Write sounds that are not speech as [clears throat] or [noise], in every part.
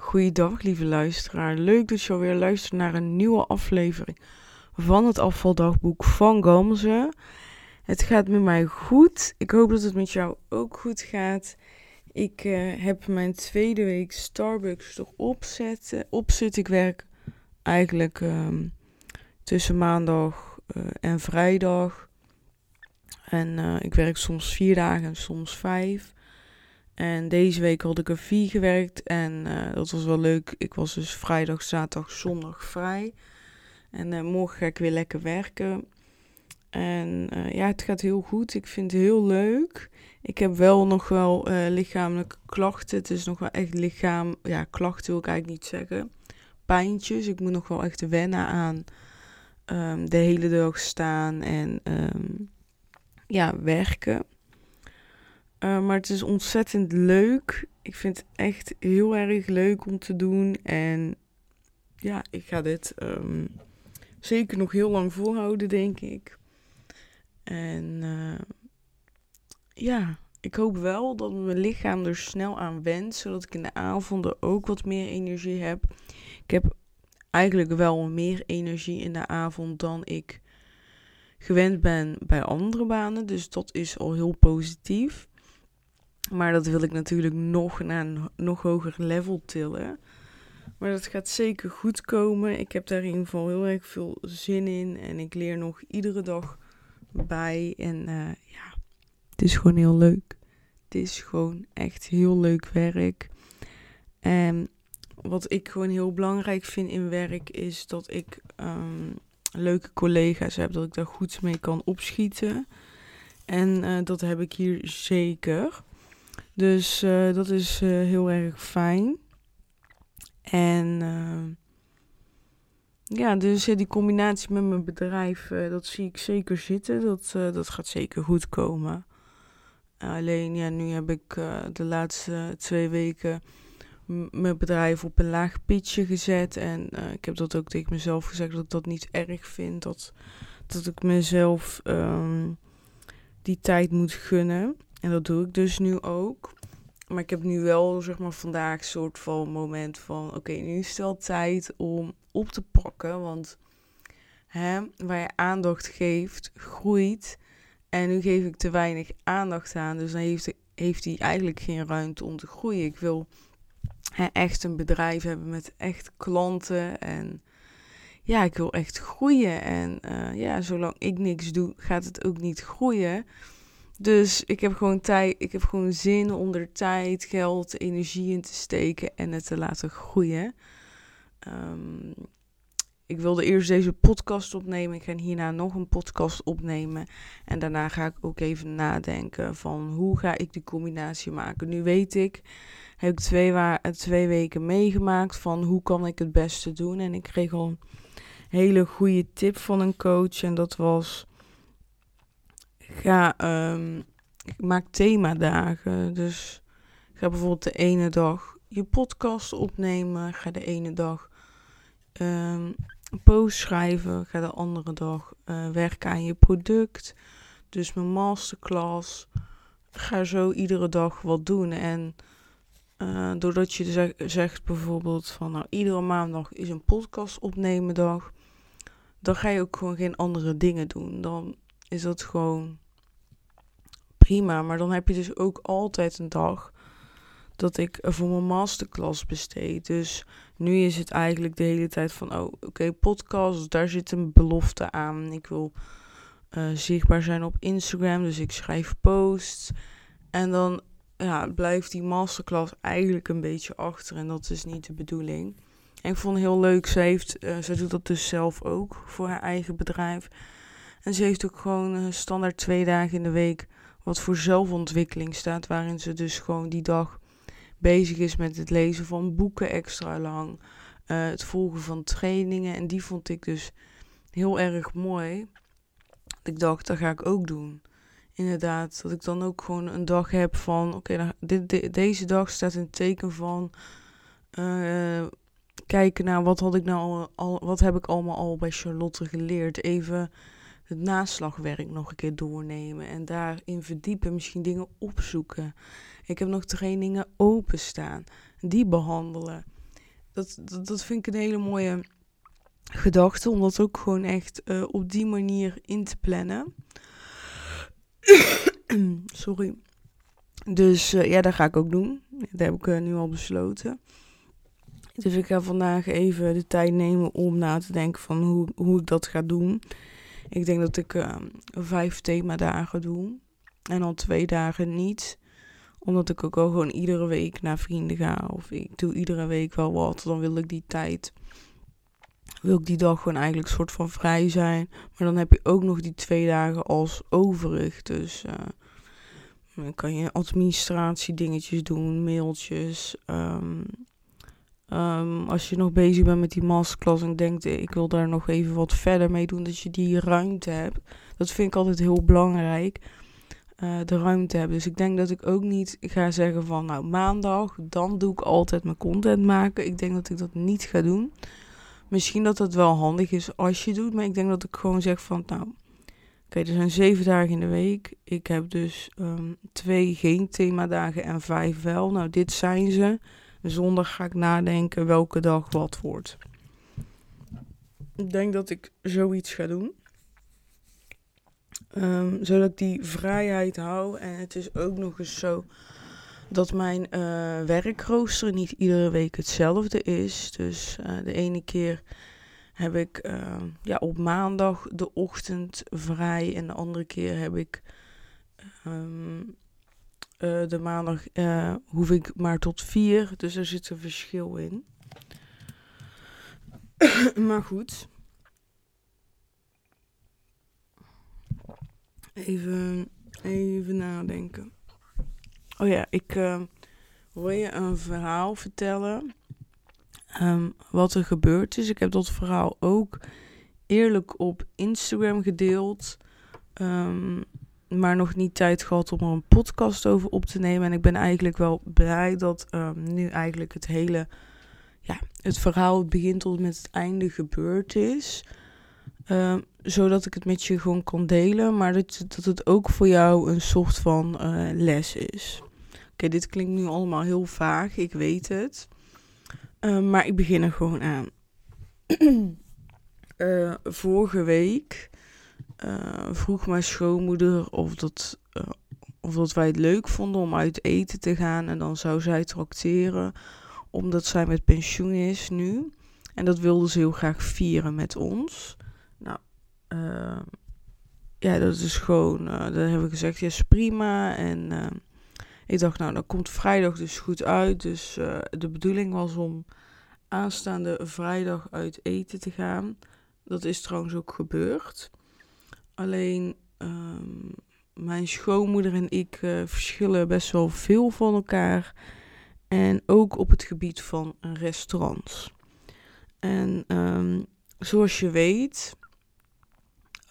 Goeiedag, lieve luisteraar. Leuk dat je alweer luistert naar een nieuwe aflevering van het afvaldagboek van Gamze. Het gaat met mij goed. Ik hoop dat het met jou ook goed gaat. Ik uh, heb mijn tweede week Starbucks erop zetten, op zitten. Ik werk eigenlijk um, tussen maandag uh, en vrijdag. En uh, ik werk soms vier dagen en soms vijf. En deze week had ik er vier gewerkt en uh, dat was wel leuk. Ik was dus vrijdag, zaterdag, zondag vrij. En uh, morgen ga ik weer lekker werken. En uh, ja, het gaat heel goed. Ik vind het heel leuk. Ik heb wel nog wel lichamelijke klachten. Het is nog wel echt lichaam... Ja, klachten wil ik eigenlijk niet zeggen. Pijntjes. Ik moet nog wel echt wennen aan um, de hele dag staan en um, ja, werken. Uh, maar het is ontzettend leuk. Ik vind het echt heel erg leuk om te doen. En ja, ik ga dit um, zeker nog heel lang volhouden, denk ik. En uh, ja, ik hoop wel dat mijn lichaam er snel aan went. Zodat ik in de avonden ook wat meer energie heb. Ik heb eigenlijk wel meer energie in de avond dan ik gewend ben bij andere banen. Dus dat is al heel positief. Maar dat wil ik natuurlijk nog naar een nog hoger level tillen. Maar dat gaat zeker goed komen. Ik heb daar in ieder geval heel erg veel zin in. En ik leer nog iedere dag bij. En uh, ja, het is gewoon heel leuk. Het is gewoon echt heel leuk werk. En wat ik gewoon heel belangrijk vind in werk is dat ik um, leuke collega's heb. Dat ik daar goed mee kan opschieten. En uh, dat heb ik hier zeker. Dus uh, dat is uh, heel erg fijn. En uh, ja, dus die combinatie met mijn bedrijf, dat zie ik zeker zitten. Dat, dat gaat zeker goed komen. alleen ja, nu heb ik de laatste twee weken mijn bedrijf op een laag pitje gezet. En ik heb dat ook tegen mezelf gezegd dat ik dat niet erg vind. Dat, dat ik mezelf um, die tijd moet gunnen. En dat doe ik dus nu ook. Maar ik heb nu wel, zeg maar, vandaag een soort van moment van... Oké, nu is het wel tijd om op te pakken. Want hè, waar je aandacht geeft, groeit. En nu geef ik te weinig aandacht aan. Dus dan heeft, hij eigenlijk geen ruimte om te groeien. Ik wil hè, echt een bedrijf hebben met echt klanten. En ja, ik wil echt groeien. En uh, ja, zolang ik niks doe, gaat het ook niet groeien. Dus ik heb gewoon tijd, ik heb gewoon zin om er tijd, geld, energie in te steken en het te laten groeien. Um, ik wilde eerst deze podcast opnemen. Ik ga hierna nog een podcast opnemen. En daarna ga ik ook even nadenken van hoe ga ik die combinatie maken. Nu weet ik, heb ik twee, twee weken meegemaakt van hoe kan ik het beste doen. En ik kreeg al een hele goede tip van een coach. En dat was ga, um, ik maak themadagen. Dus ga bijvoorbeeld de ene dag je podcast opnemen. Ga de ene dag um, een post schrijven. Ga de andere dag uh, werken aan je product. Dus mijn masterclass. Ga zo iedere dag wat doen. En uh, doordat je zeg, zegt bijvoorbeeld van nou iedere maandag is een podcast opnemen dag. Dan ga je ook gewoon geen andere dingen doen. Dan is dat gewoon prima. Maar dan heb je dus ook altijd een dag dat ik voor mijn masterclass besteed. Dus nu is het eigenlijk de hele tijd van, oh oké, podcast, daar zit een belofte aan. Ik wil uh, zichtbaar zijn op Instagram, dus ik schrijf posts. En dan ja, blijft die masterclass eigenlijk een beetje achter en dat is niet de bedoeling. En ik vond het heel leuk, ze, heeft, uh, ze doet dat dus zelf ook voor haar eigen bedrijf. En ze heeft ook gewoon uh, standaard twee dagen in de week wat voor zelfontwikkeling staat, waarin ze dus gewoon die dag bezig is met het lezen van boeken extra lang, uh, het volgen van trainingen. En die vond ik dus heel erg mooi. Ik dacht, dat ga ik ook doen. Inderdaad, dat ik dan ook gewoon een dag heb van, oké, de, deze dag staat een teken van uh, kijken naar wat had ik nou al, wat heb ik allemaal al bij Charlotte geleerd. Even het naslagwerk nog een keer doornemen en daarin verdiepen, misschien dingen opzoeken. Ik heb nog trainingen openstaan, die behandelen. dat, dat, vind ik een hele mooie gedachte. Om dat ook gewoon echt uh, op die manier in te plannen. [coughs] Sorry. Dus uh, ja, dat ga ik ook doen. Dat heb ik uh, nu al besloten. Dus ik ga vandaag even de tijd nemen om na te denken van hoe, hoe ik dat ga doen. Ik denk dat ik uh, vijf themadagen doe. En al twee dagen niet. Omdat ik ook wel gewoon iedere week naar vrienden ga. Of ik doe iedere week wel wat. Dan wil ik die tijd. Wil ik die dag gewoon eigenlijk soort van vrij zijn. Maar dan heb je ook nog die twee dagen als overig. Dus uh, dan kan je administratie dingetjes doen. Mailtjes. Um, Um, als je nog bezig bent met die masterclass en denkt, ik wil daar nog even wat verder mee doen, dat je die ruimte hebt. Dat vind ik altijd heel belangrijk, uh, de ruimte hebben. Dus ik denk dat ik ook niet ga zeggen van, nou maandag, dan doe ik altijd mijn content maken. Ik denk dat ik dat niet ga doen. Misschien dat het wel handig is als je doet, maar ik denk dat ik gewoon zeg van, nou, oké, er zijn zeven dagen in de week. Ik heb dus um, twee geen themadagen en vijf wel. Nou, dit zijn ze. Zondag ga ik nadenken welke dag wat wordt. Ik denk dat ik zoiets ga doen. Um, zodat ik die vrijheid hou. En het is ook nog eens zo dat mijn uh, werkrooster niet iedere week hetzelfde is. Dus uh, de ene keer heb ik uh, ja, op maandag de ochtend vrij. En de andere keer heb ik um, uh, de maandag uh, hoef ik maar tot vier. Dus er zit een verschil in. [clears throat] maar goed. Even, even nadenken. Oh ja, ik wil je een verhaal vertellen. Um, wat er gebeurd is. Ik heb dat verhaal ook eerlijk op Instagram gedeeld. Um, maar nog niet tijd gehad om er een podcast over op te nemen. En ik ben eigenlijk wel blij dat um, nu eigenlijk het hele, ja, het verhaal, het begin tot met het einde gebeurd is. Um, zodat ik het met je gewoon kan delen, maar dat, dat het ook voor jou een soort van uh, les is. Oké, dit klinkt nu allemaal heel vaag, ik weet het. Uh, maar ik begin er gewoon aan. uh, [clears throat] vorige week uh, vroeg mijn schoonmoeder of dat, uh, of dat wij het leuk vonden om uit eten te gaan. En dan zou zij tracteren, omdat zij met pensioen is nu. En dat wilde ze heel graag vieren met ons. Nou, uh, ja, dat is gewoon, dat hebben we gezegd, ja, is prima. En ik dacht, nou, dan komt vrijdag dus goed uit. Dus de bedoeling was om aanstaande vrijdag uit eten te gaan. Dat is trouwens ook gebeurd. Alleen um, mijn schoonmoeder en ik uh, verschillen best wel veel van elkaar. En ook op het gebied van restaurants. En um, zoals je weet,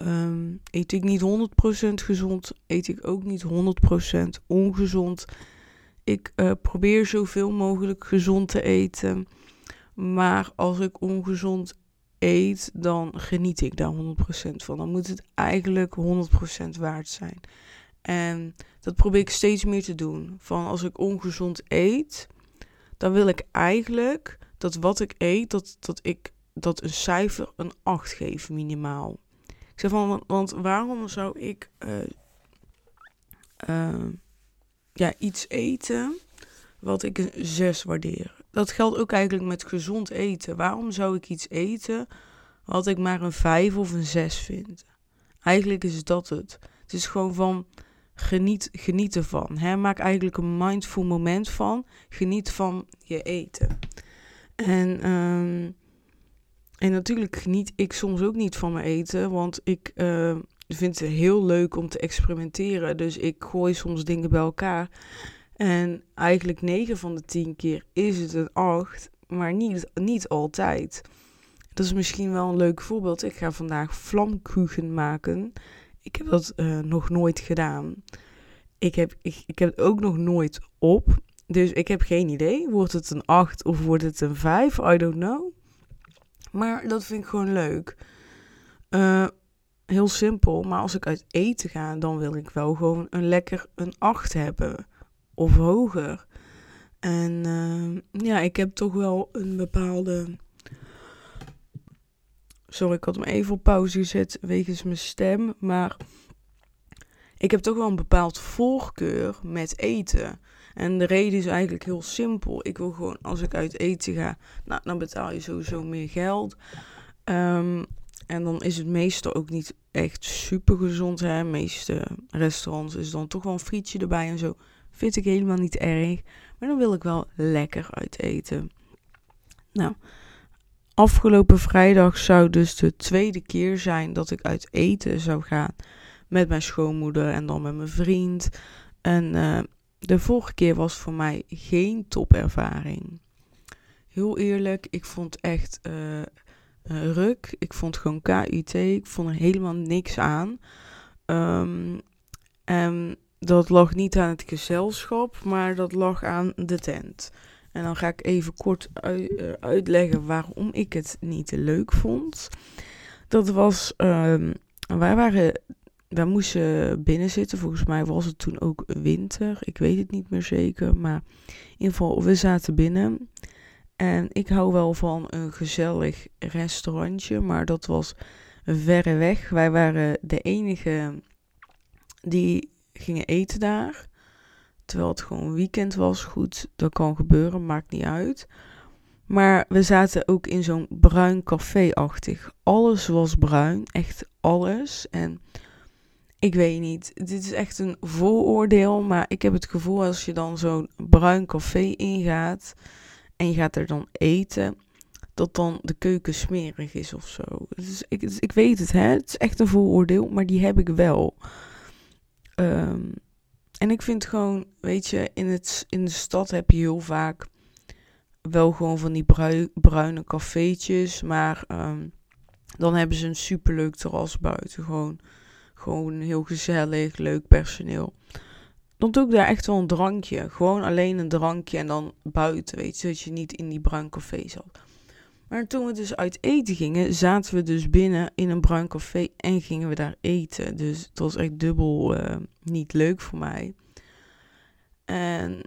um, eet ik niet 100% gezond, eet ik ook niet 100% ongezond. Ik uh, probeer zoveel mogelijk gezond te eten. Maar als ik ongezond eet, dan geniet ik daar 100% van. Dan moet het eigenlijk 100% waard zijn. En dat probeer ik steeds meer te doen. Van als ik ongezond eet, dan wil ik eigenlijk dat wat ik eet, dat, dat ik dat een cijfer een 8 geef minimaal. Ik zeg van, want waarom zou ik uh, uh, ja, iets eten wat ik een 6 waardeer? Dat geldt ook eigenlijk met gezond eten. Waarom zou ik iets eten wat ik maar een 5 of een 6 vind? Eigenlijk is dat het. Het is gewoon van geniet, geniet ervan. Hè? Maak eigenlijk een mindful moment van. Geniet van je eten. En, um, en natuurlijk geniet ik soms ook niet van mijn eten. Want ik uh, vind het heel leuk om te experimenteren. Dus ik gooi soms dingen bij elkaar. En eigenlijk 9 van de 10 keer is het een 8, maar niet, niet altijd. Dat is misschien wel een leuk voorbeeld. Ik ga vandaag vlamkuchen maken. Ik heb dat uh, nog nooit gedaan. Ik heb, ik, heb het ook nog nooit op. Dus ik heb geen idee. Wordt het een 8 of wordt het een 5? I don't know. Maar dat vind ik gewoon leuk. Uh, heel simpel. Maar als ik uit eten ga, dan wil ik wel gewoon een lekker een 8 hebben of hoger. En uh, ja, ik heb toch wel een bepaalde. Sorry, ik had hem even op pauze gezet wegens mijn stem. Maar ik heb toch wel een bepaald voorkeur met eten. En de reden is eigenlijk heel simpel. Ik wil gewoon, als ik uit eten ga, nou, dan betaal je sowieso meer geld. Um, en dan is het meestal ook niet echt super gezond. Hè? De meeste restaurants is dan toch wel een frietje erbij en zo. Vind ik helemaal niet erg. Maar dan wil ik wel lekker uit eten. Nou, afgelopen vrijdag zou dus de tweede keer zijn dat ik uit eten zou gaan. Met mijn schoonmoeder en dan met mijn vriend. En uh, de vorige keer was voor mij geen topervaring. Heel eerlijk, ik vond echt uh, ruk. Ik vond gewoon KUT. Ik vond er helemaal niks aan. Um, en dat lag niet aan het gezelschap, maar dat lag aan de tent. En dan ga ik even kort uitleggen waarom ik het niet leuk vond. Dat was, um, wij waren wij moesten binnen zitten. Volgens mij was het toen ook winter. Ik weet het niet meer zeker. Maar in ieder geval, we zaten binnen. En ik hou wel van een gezellig restaurantje. Maar dat was verre weg. Wij waren de enige die gingen eten daar. Terwijl het gewoon weekend was. Goed, dat kan gebeuren, maakt niet uit. Maar we zaten ook in zo'n bruin café-achtig. Alles was bruin, echt alles. En ik weet niet. Dit is echt een vooroordeel. Maar ik heb het gevoel als je dan zo'n bruin café ingaat. En je gaat er dan eten. Dat dan de keuken smerig is of zo. Dus ik, dus ik weet het, hè. Het is echt een vooroordeel. Maar die heb ik wel. Um, en ik vind gewoon, weet je, in, het, in de stad heb je heel vaak wel gewoon van die bruine cafeetjes. Maar um, dan hebben ze een superleuk terras buiten. Gewoon gewoon heel gezellig, leuk personeel. Dan doe ik daar echt wel een drankje. Gewoon alleen een drankje en dan buiten, weet je, dat je niet in die bruin café zat. Maar toen we dus uit eten gingen, zaten we dus binnen in een bruin café en gingen we daar eten. Dus het was echt dubbel uh, niet leuk voor mij. En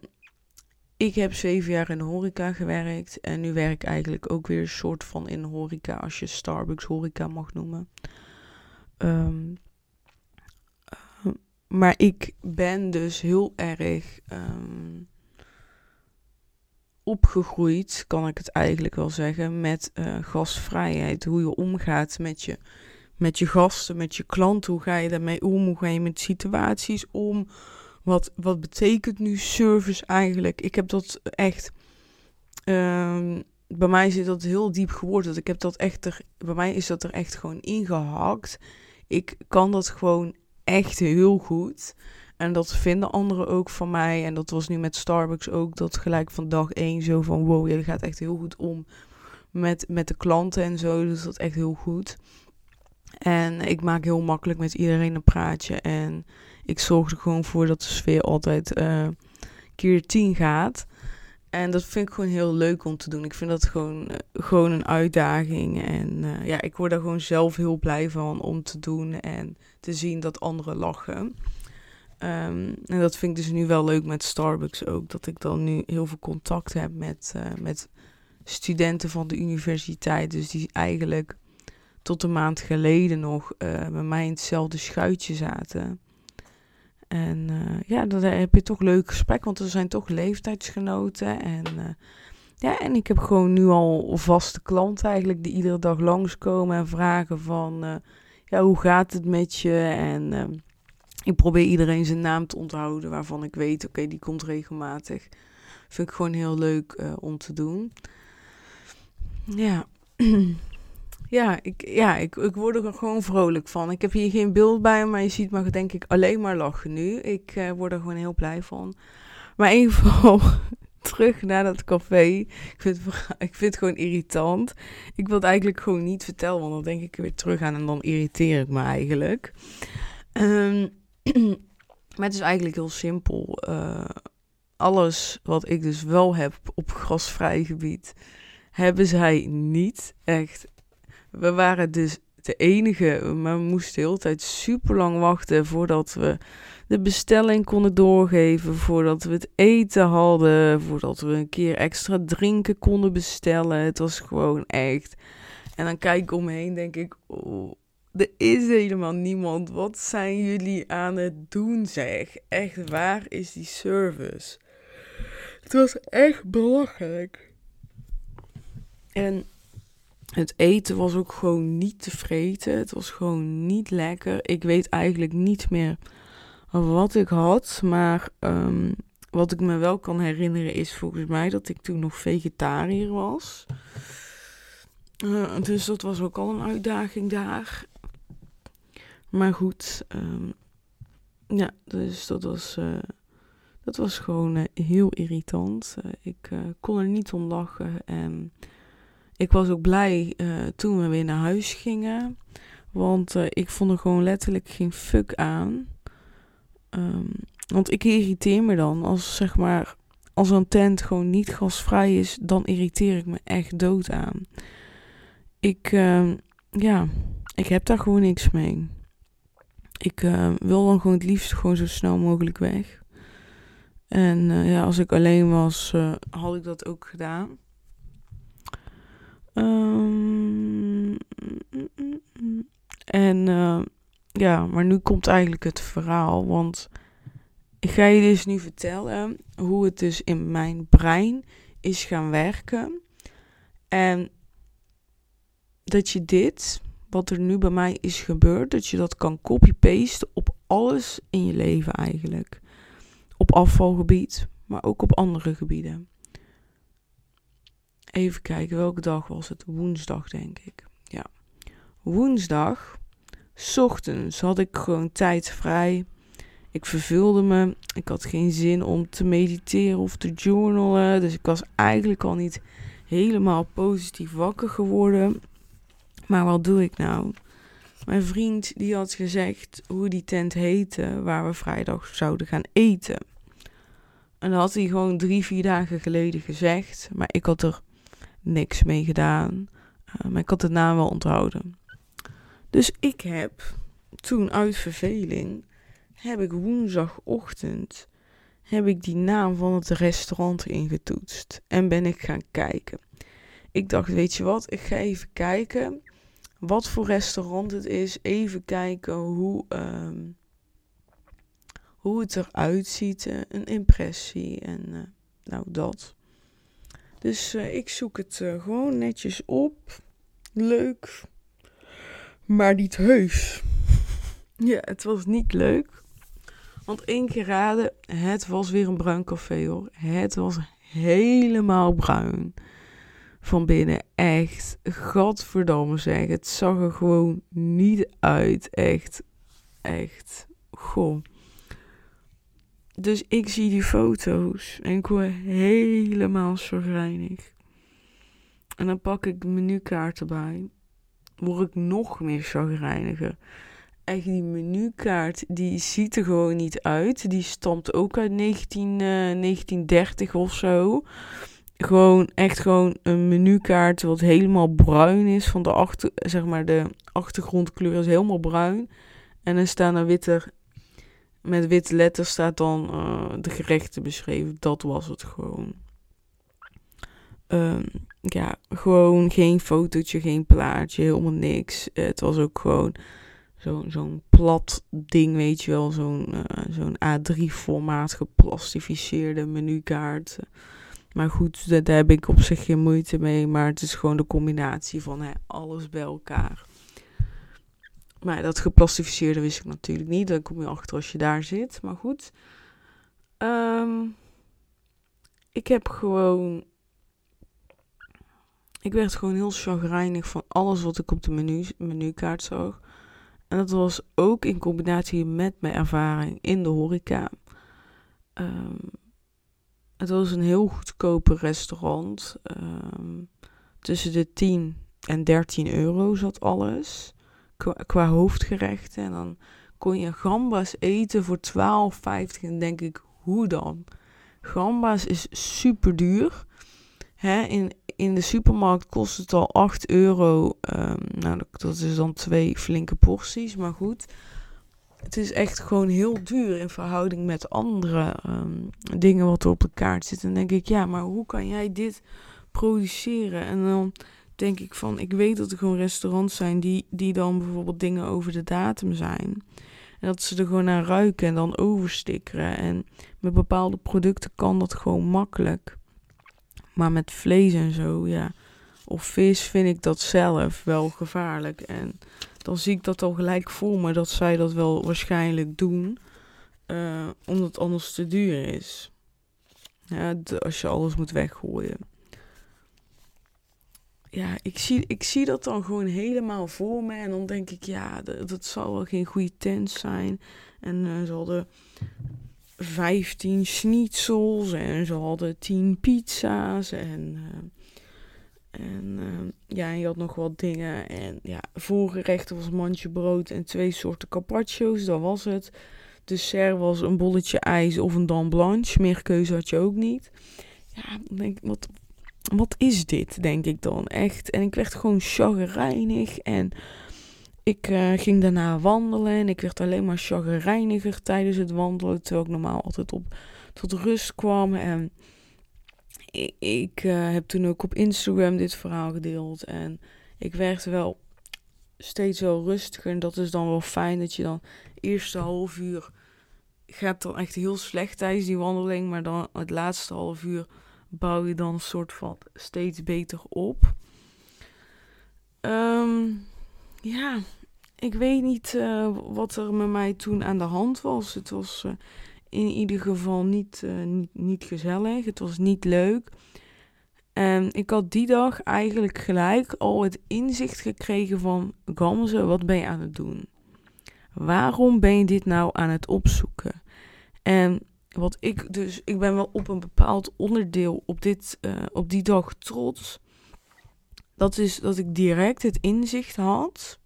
ik heb zeven jaar in de horeca gewerkt. En nu werk ik eigenlijk ook weer een soort van in de horeca, als je Starbucks horeca mag noemen. Um, maar ik ben dus heel erg um, opgegroeid, kan ik het eigenlijk wel zeggen, met uh, gastvrijheid. Hoe je omgaat met je, met je gasten, met je klanten. Hoe ga je daarmee om? Hoe ga je met situaties om? Wat, wat betekent nu service eigenlijk? Ik heb dat echt. Um, bij mij zit dat heel diep geworden. Ik heb dat echt er, bij mij is dat er echt gewoon ingehakt. Ik kan dat gewoon echt heel goed. En dat vinden anderen ook van mij. En dat was nu met Starbucks ook. Dat gelijk van dag één zo van wow, je gaat echt heel goed om met, met de klanten en zo. Dus dat echt heel goed. En ik maak heel makkelijk met iedereen een praatje. En ik zorg er gewoon voor dat de sfeer altijd uh, keer tien gaat. En dat vind ik gewoon heel leuk om te doen. Ik vind dat gewoon, uh, gewoon een uitdaging. En uh, ja, ik word er gewoon zelf heel blij van om te doen. En te zien dat anderen lachen. Um, en dat vind ik dus nu wel leuk met Starbucks ook. Dat ik dan nu heel veel contact heb met, uh, met studenten van de universiteit. Dus die eigenlijk tot een maand geleden nog uh, bij mij in hetzelfde schuitje zaten. En uh, ja, dan heb je toch leuk gesprek, want er zijn toch leeftijdsgenoten. En ja, en ik heb gewoon nu al vaste klanten eigenlijk die iedere dag langskomen en vragen van ja, hoe gaat het met je? En uh, ik probeer iedereen zijn naam te onthouden waarvan ik weet, oké, die komt regelmatig. Vind ik gewoon heel leuk uh, om te doen. Ja. [clears throat] ja, ik, ja ik, ik word er gewoon vrolijk van. Ik heb hier geen beeld bij, maar je ziet me denk ik alleen maar lachen nu. Ik uh, word er gewoon heel blij van. Maar in ieder geval, [laughs] terug naar dat café. Ik vind, [laughs] ik vind het gewoon irritant. Ik wil het eigenlijk gewoon niet vertellen, want dan denk ik er weer terug aan en dan irriteer ik me eigenlijk. Um, [clears throat] maar het is eigenlijk heel simpel. Uh, alles wat ik dus wel heb op grasvrij gebied, hebben zij niet echt. We waren dus de enige. Maar we moesten de hele tijd super lang wachten voordat we de bestelling konden doorgeven. Voordat we het eten hadden. Voordat we een keer extra drinken konden bestellen. Het was gewoon echt. En dan kijk ik omheen, denk ik. Oh, er is helemaal niemand. Wat zijn jullie aan het doen, zeg? Echt, waar is die service? Het was echt belachelijk. En het eten was ook gewoon niet te vreten. Het was gewoon niet lekker. Ik weet eigenlijk niet meer wat ik had. Maar um, wat ik me wel kan herinneren is volgens mij dat ik toen nog vegetariër was. Uh, dus dat was ook al een uitdaging daar. Maar goed, um, ja, dus dat was, uh, dat was gewoon uh, heel irritant. ik kon er niet om lachen en ik was ook blij toen we weer naar huis gingen. Want ik vond er gewoon letterlijk geen fuck aan. Um, want ik irriteer me dan als zeg maar als een tent gewoon niet gasvrij is, dan irriteer ik me echt dood aan. Ik, uh, ja, ik heb daar gewoon niks mee. Ik uh, wil dan gewoon het liefst gewoon zo snel mogelijk weg. En uh, ja, als ik alleen was, uh, had ik dat ook gedaan. Um, en ja, maar nu komt eigenlijk het verhaal. Want ik ga je dus nu vertellen hoe het dus in mijn brein is gaan werken. En dat je dit, wat er nu bij mij is gebeurd, dat je dat kan copy-pasten op alles in je leven eigenlijk. Op afvalgebied, maar ook op andere gebieden. Even kijken, welke dag was het? Woensdag, denk ik. Ja. Woensdag, ochtends, had ik gewoon tijd vrij. Ik vervulde me. Ik had geen zin om te mediteren of te journalen. Dus ik was eigenlijk al niet helemaal positief wakker geworden. Maar wat doe ik nou? Mijn vriend die had gezegd hoe die tent heette waar we vrijdag zouden gaan eten. En dat had hij gewoon drie, vier dagen geleden gezegd. Maar ik had er niks mee gedaan. Uh, maar ik had de naam wel onthouden. Dus ik heb toen uit verveling, heb ik woensdagochtend, heb ik die naam van het restaurant ingetoetst. En ben ik gaan kijken. Ik dacht, weet je wat, ik ga even kijken wat voor restaurant het is. Even kijken hoe, um, hoe het eruit ziet. Uh, een impressie en uh, nou dat. Dus uh, ik zoek het gewoon netjes op. Leuk. Maar niet heus. [laughs] ja, het was niet leuk. Want één keer raden, het was weer een bruin café hoor. Het was helemaal bruin van binnen. Echt, godverdomme zeg. Het zag er gewoon niet uit. Echt, echt. Goh. Dus ik zie die foto's en ik word helemaal chagrijnig. En dan pak ik de menukaart erbij. Word ik nog meer chagrijniger. Echt, die menukaart, die ziet er gewoon niet uit. Die stamt ook uit 19, uh, 1930 of zo gewoon echt gewoon een menukaart wat helemaal bruin is van de achter, zeg maar de achtergrondkleur is helemaal bruin en dan staan er witte met witte letters staat dan uh, de gerechten beschreven. Dat was het gewoon. Um, ja, gewoon geen fotootje, geen plaatje, helemaal niks. Het was ook gewoon zo'n zo'n plat ding, weet je wel. Zo'n uh, zo'n A3-formaat geplastificeerde menukaart. Maar goed, daar heb ik op zich geen moeite mee. Maar het is gewoon de combinatie van hè, alles bij elkaar. Maar dat geplastificeerde wist ik natuurlijk niet. Dan kom je achter als je daar zit. Maar goed. Um, ik heb gewoon. Ik werd gewoon heel chagrijnig van alles wat ik op de menu, menukaart zag. En dat was ook in combinatie met mijn ervaring in de horeca. Um, het was een heel goedkope restaurant. Um, tussen de 10 en 13 euro zat alles. Qua, qua hoofdgerechten. En dan kon je gamba's eten voor 12,50. En denk ik, hoe dan? Gamba's is super duur. Hè? In, in de supermarkt kost het al 8 euro. Ehm, nou, dat is dan twee flinke porties, maar goed. Het is echt gewoon heel duur in verhouding met andere ehm, dingen wat er op de kaart zit. En denk ik, ja, maar hoe kan jij dit produceren? En dan denk ik van, ik weet dat er gewoon restaurants zijn die, die dan bijvoorbeeld dingen over de datum zijn. En dat ze er gewoon naar ruiken en dan overstikkeren. En met bepaalde producten kan dat gewoon makkelijk. Maar met vlees en zo, ja. Of vis vind ik dat zelf wel gevaarlijk. En dan zie ik dat al gelijk voor me dat zij dat wel waarschijnlijk doen. Uh, omdat het anders te duur is. Ja, als je alles moet weggooien. Ja, ik zie, ik zie dat dan gewoon helemaal voor me. En dan denk ik, ja, dat, dat zal wel geen goede tent zijn. En uh, ze hadden 15 schnitzels en ze hadden 10 pizza's. En, uh, en uh, ja, je had nog wat dingen. En ja, voorgerechten was mandje brood en twee soorten carpaccio's. Dat was het. Dessert was een bolletje ijs of een dan blanche. Meer keuze had je ook niet. Ja, denk wat, wat is dit, denk ik dan echt. En ik werd gewoon chagrijnig en ik uh, ging daarna wandelen en ik werd alleen maar chagrijniger tijdens het wandelen. Terwijl ik normaal altijd op, tot rust kwam. En ik, uh, heb toen ook op Instagram dit verhaal gedeeld. En ik werd wel steeds wel rustiger. En dat is dan wel fijn dat je dan eerste half uur gaat dan echt heel slecht tijdens die wandeling. Maar dan het laatste half uur bouw je dan een soort van steeds beter op. Um, ja, ik weet niet uh, wat er met mij toen aan de hand was. Het was uh, in ieder geval niet, uh, niet, niet, gezellig. Het was niet leuk. En ik had die dag eigenlijk gelijk al het inzicht gekregen van... Gamze, wat ben je aan het doen? Waarom ben je dit nou aan het opzoeken? En wat ik dus... Ik ben wel op een bepaald onderdeel op, dit, op die dag trots. Dat is dat ik direct het inzicht had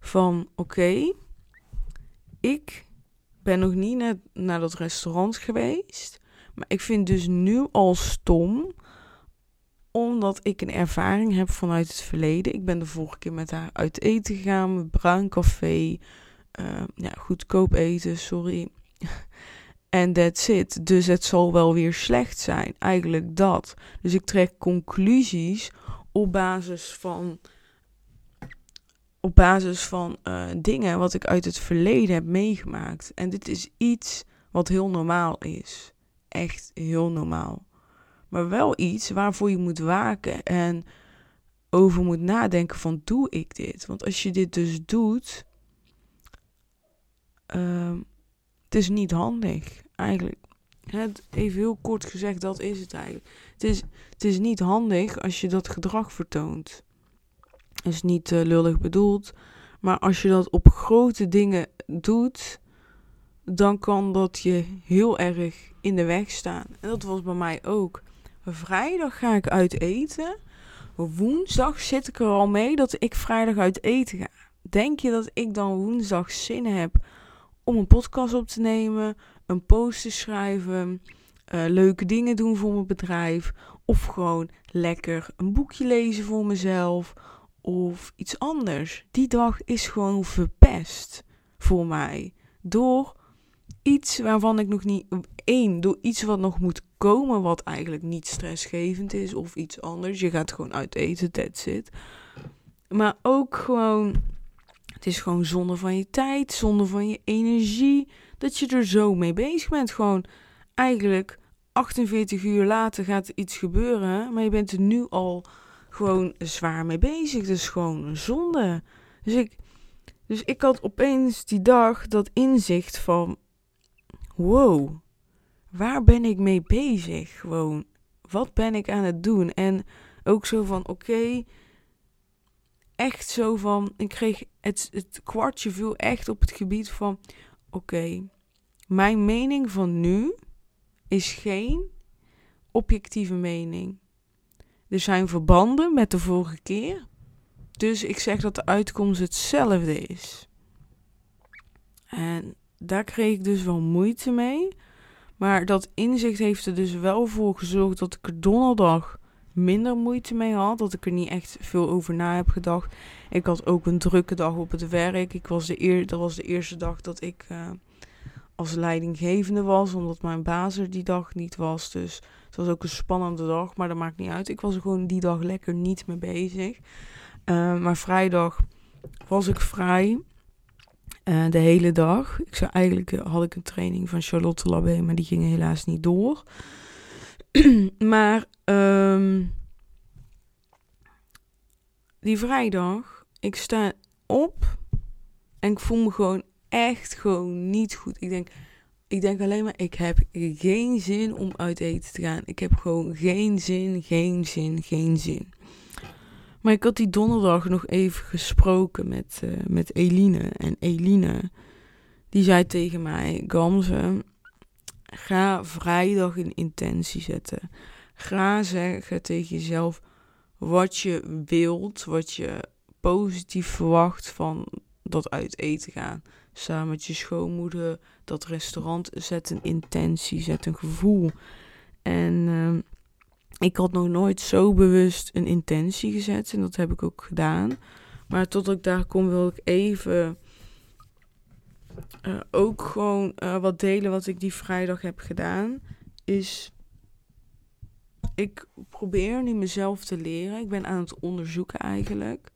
van oké, ik ben nog niet naar, naar dat restaurant geweest. Maar ik vind dus nu al stom omdat ik een ervaring heb vanuit het verleden. Ik ben de vorige keer met haar uit eten gegaan, bruin café, uh, ja, goedkoop eten, sorry. [laughs] En that's it. Dus het zal wel weer slecht zijn. Eigenlijk dat. Dus ik trek conclusies op basis van op basis van uh, dingen wat ik uit het verleden heb meegemaakt. En dit is iets wat heel normaal is. Echt heel normaal. Maar wel iets waarvoor je moet waken en over moet nadenken van doe ik dit? Want als je dit dus doet, uh, het is niet handig eigenlijk. Het, even heel kort gezegd, dat is het eigenlijk. Het is, het is niet handig als je dat gedrag vertoont is niet uh, lullig bedoeld. Maar als je dat op grote dingen doet, dan kan dat je heel erg in de weg staan. En dat was bij mij ook. Vrijdag ga ik uit eten. Woensdag zit ik er al mee dat ik vrijdag uit eten ga. Denk je dat ik dan woensdag zin heb om een podcast op te nemen, een post te schrijven, uh, leuke dingen doen voor mijn bedrijf, of gewoon lekker een boekje lezen voor mezelf, of iets anders. Die dag is gewoon verpest voor mij. Door iets waarvan ik nog niet. één, door iets wat nog moet komen, wat eigenlijk niet stressgevend is, of iets anders. Je gaat gewoon uit eten, that's it. Maar ook gewoon. Het is gewoon zonde van je tijd, zonde van je energie. Dat je er zo mee bezig bent. Gewoon eigenlijk 48 uur later gaat er iets gebeuren. Maar je bent er nu al gewoon zwaar mee bezig. Dus gewoon een zonde. Dus ik, dus ik had opeens die dag dat inzicht van: wow, waar ben ik mee bezig? Gewoon, wat ben ik aan het doen? En ook zo van: oké, echt zo van: ik kreeg het, het kwartje viel echt op het gebied van: oké, mijn mening van nu is geen objectieve mening. Er zijn verbanden met de vorige keer. Dus ik zeg dat de uitkomst hetzelfde is. En daar kreeg ik dus wel moeite mee. Maar dat inzicht heeft er dus wel voor gezorgd dat ik er donderdag minder moeite mee had. Dat ik er niet echt veel over na heb gedacht. Ik had ook een drukke dag op het werk. Ik was de dat was de eerste dag dat ik uh, als leidinggevende was. Omdat mijn baas er die dag niet was. Dus het was ook een spannende dag. Maar dat maakt niet uit. Ik was er gewoon die dag lekker niet mee bezig. Uh, maar vrijdag was ik vrij. Uh, de hele dag. Ik zou eigenlijk had ik een training van Charlotte Labé, maar die ging helaas niet door. [clears throat] maar um, die vrijdag, ik sta op en ik voel me gewoon echt gewoon niet goed. Ik denk, ik denk alleen maar, ik heb geen zin om uit eten te gaan. Ik heb gewoon geen zin, geen zin, geen zin. Maar ik had die donderdag nog even gesproken met, uh, met Eline. En Eline, die zei tegen mij, Gamze, ga vrijdag een intentie zetten. Ga zeggen tegen jezelf wat je wilt, wat je positief verwacht van dat uit eten gaan. Samen met je schoonmoeder, dat restaurant, zet een intentie, zet een gevoel. En uh, ik had nog nooit zo bewust een intentie gezet en dat heb ik ook gedaan. Maar tot ik daar kom wil ik even uh, ook gewoon uh, wat delen wat ik die vrijdag heb gedaan. Is ik probeer nu mezelf te leren. Ik ben aan het onderzoeken eigenlijk.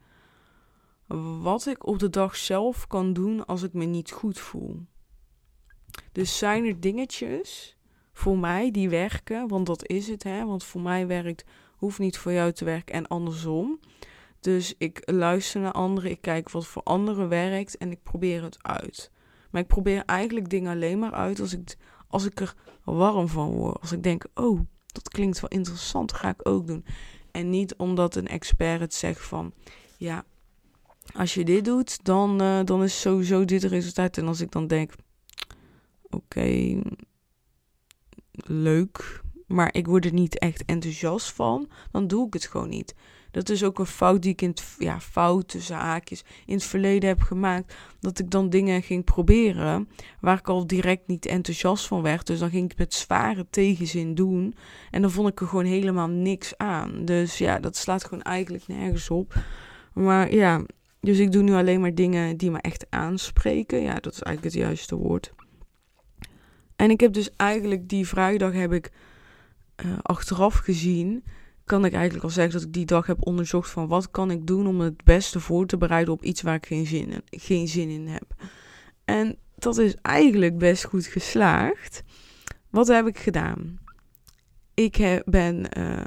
Wat ik op de dag zelf kan doen als ik me niet goed voel. Dus zijn er dingetjes voor mij die werken, want dat is het, hè? Want voor mij werkt, hoeft niet voor jou te werken en andersom. Dus ik luister naar anderen, ik kijk wat voor anderen werkt en ik probeer het uit. Maar ik probeer eigenlijk dingen alleen maar uit als ik, als ik er warm van word. Als ik denk, oh, dat klinkt wel interessant, ga ik ook doen. En niet omdat een expert het zegt van, ja, als je dit doet, dan, uh, dan is sowieso dit het resultaat. En als ik dan denk, oké, leuk, maar ik word er niet echt enthousiast van, dan doe ik het gewoon niet. Dat is ook een fout die ik in het, ja, zaakjes in het verleden heb gemaakt. Dat ik dan dingen ging proberen waar ik al direct niet enthousiast van werd. Dus dan ging ik met zware tegenzin doen. En dan vond ik er gewoon helemaal niks aan. Dus ja, dat slaat gewoon eigenlijk nergens op. Maar ja, dus ik doe nu alleen maar dingen die me echt aanspreken. Ja, dat is eigenlijk het juiste woord. En ik heb dus eigenlijk die vrijdag heb ik uh, achteraf gezien, kan ik eigenlijk al zeggen dat ik die dag heb onderzocht van wat kan ik doen om het beste voor te bereiden op iets waar ik geen zin in, geen zin in heb. En dat is eigenlijk best goed geslaagd. Wat heb ik gedaan? Ik heb, ben, uh,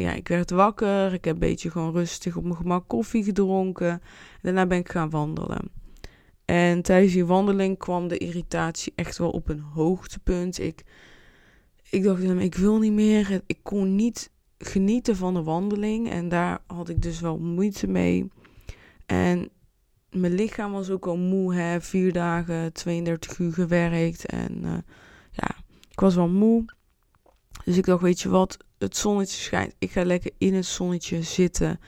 ja, ik werd wakker. Ik heb een beetje gewoon rustig op mijn gemak koffie gedronken. Daarna ben ik gaan wandelen. En tijdens die wandeling kwam de irritatie echt wel op een hoogtepunt. Ik, ik dacht, ik wil niet meer. Ik kon niet genieten van de wandeling. En daar had ik dus wel moeite mee. En mijn lichaam was ook al moe. Hè? Vier dagen, 32 uur gewerkt. En uh, ja, ik was wel moe. Dus ik dacht, weet je wat, het zonnetje schijnt. Ik ga lekker in het zonnetje zitten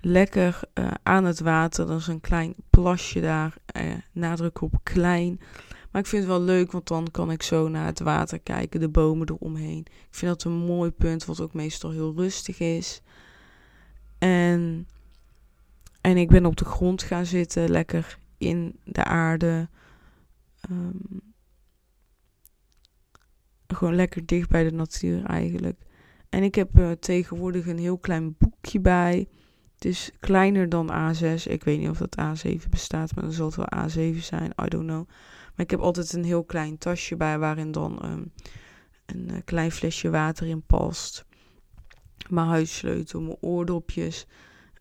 lekker uh, aan het water. Er is een klein plasje daar. Uh, nadruk op klein. Maar ik vind het wel leuk, want dan kan ik zo naar het water kijken, de bomen eromheen. Ik vind dat een mooi punt, wat ook meestal heel rustig is. En, en ik ben op de grond gaan zitten, lekker in de aarde. Um, gewoon lekker dicht bij de natuur eigenlijk. En ik heb uh, tegenwoordig een heel klein boekje bij. Het is kleiner dan A6. Ik weet niet of dat A7 bestaat, maar dan zal het wel A7 zijn. I don't know. Maar ik heb altijd een heel klein tasje bij waarin dan um, een uh, klein flesje water in past. Mijn huissleutel, mijn oordopjes.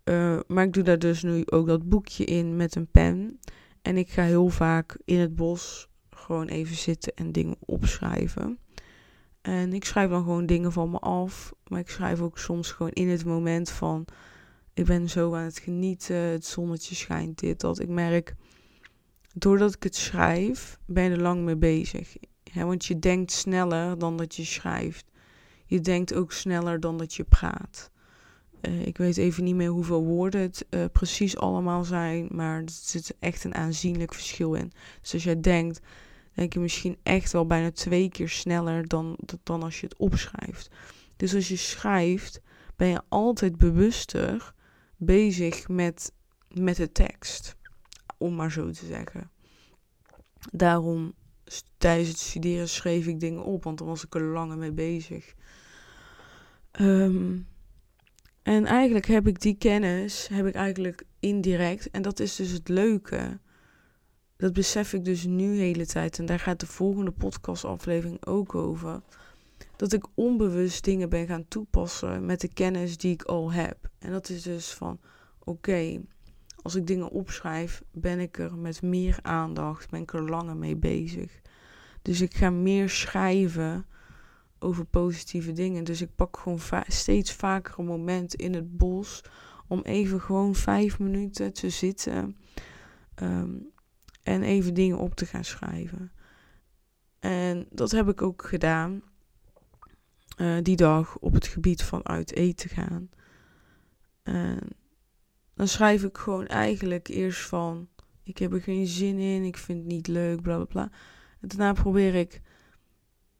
Uh, maar ik doe daar dus nu ook dat boekje in met een pen. En ik ga heel vaak in het bos gewoon even zitten en dingen opschrijven. En ik schrijf dan gewoon dingen van me af. Maar ik schrijf ook soms gewoon in het moment van ik ben zo aan het genieten. Het zonnetje schijnt, dit, dat. Ik merk, doordat ik het schrijf, ben je er lang mee bezig. want je denkt sneller dan dat je schrijft. Je denkt ook sneller dan dat je praat. Uh, ik weet even niet meer hoeveel woorden het uh, precies allemaal zijn, maar er zit echt een aanzienlijk verschil in. Dus als jij denkt, denk je misschien echt wel bijna twee keer sneller dan, dan als je het opschrijft. Dus als je schrijft, ben je altijd bewuster bezig met, met de tekst. Om maar zo te zeggen. Daarom tijdens het studeren schreef ik dingen op, want dan was ik er langer mee bezig. Ehm, en eigenlijk heb ik die kennis, heb ik eigenlijk indirect, en dat is dus het leuke. Dat besef ik dus nu de hele tijd. En daar gaat de volgende podcastaflevering ook over. Dat ik onbewust dingen ben gaan toepassen met de kennis die ik al heb. En dat is dus van, oké, als ik dingen opschrijf, ben ik er met meer aandacht, ben ik er langer mee bezig. Dus ik ga meer schrijven over positieve dingen. Dus ik pak gewoon steeds vaker een moment in het bos om even gewoon vijf minuten te zitten ehm, en even dingen op te gaan schrijven. En dat heb ik ook gedaan uh, die dag op het gebied van uit eten gaan. En dan schrijf ik gewoon eigenlijk eerst van: ik heb er geen zin in, ik vind het niet leuk, bla bla bla. En daarna probeer ik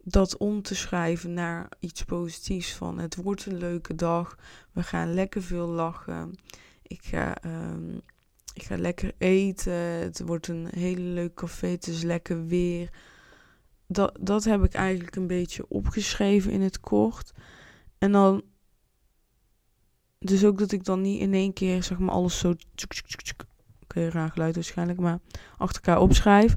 dat om te schrijven naar iets positiefs. Van het wordt een leuke dag, we gaan lekker veel lachen. Ik ga, um, ik ga lekker eten, het wordt een hele leuk café, het is lekker weer. Dat, dat heb ik eigenlijk een beetje opgeschreven in het kort. En dan dus ook dat ik dan niet in één keer zeg maar alles zo. Oké, raar geluid waarschijnlijk, maar achter elkaar opschrijf.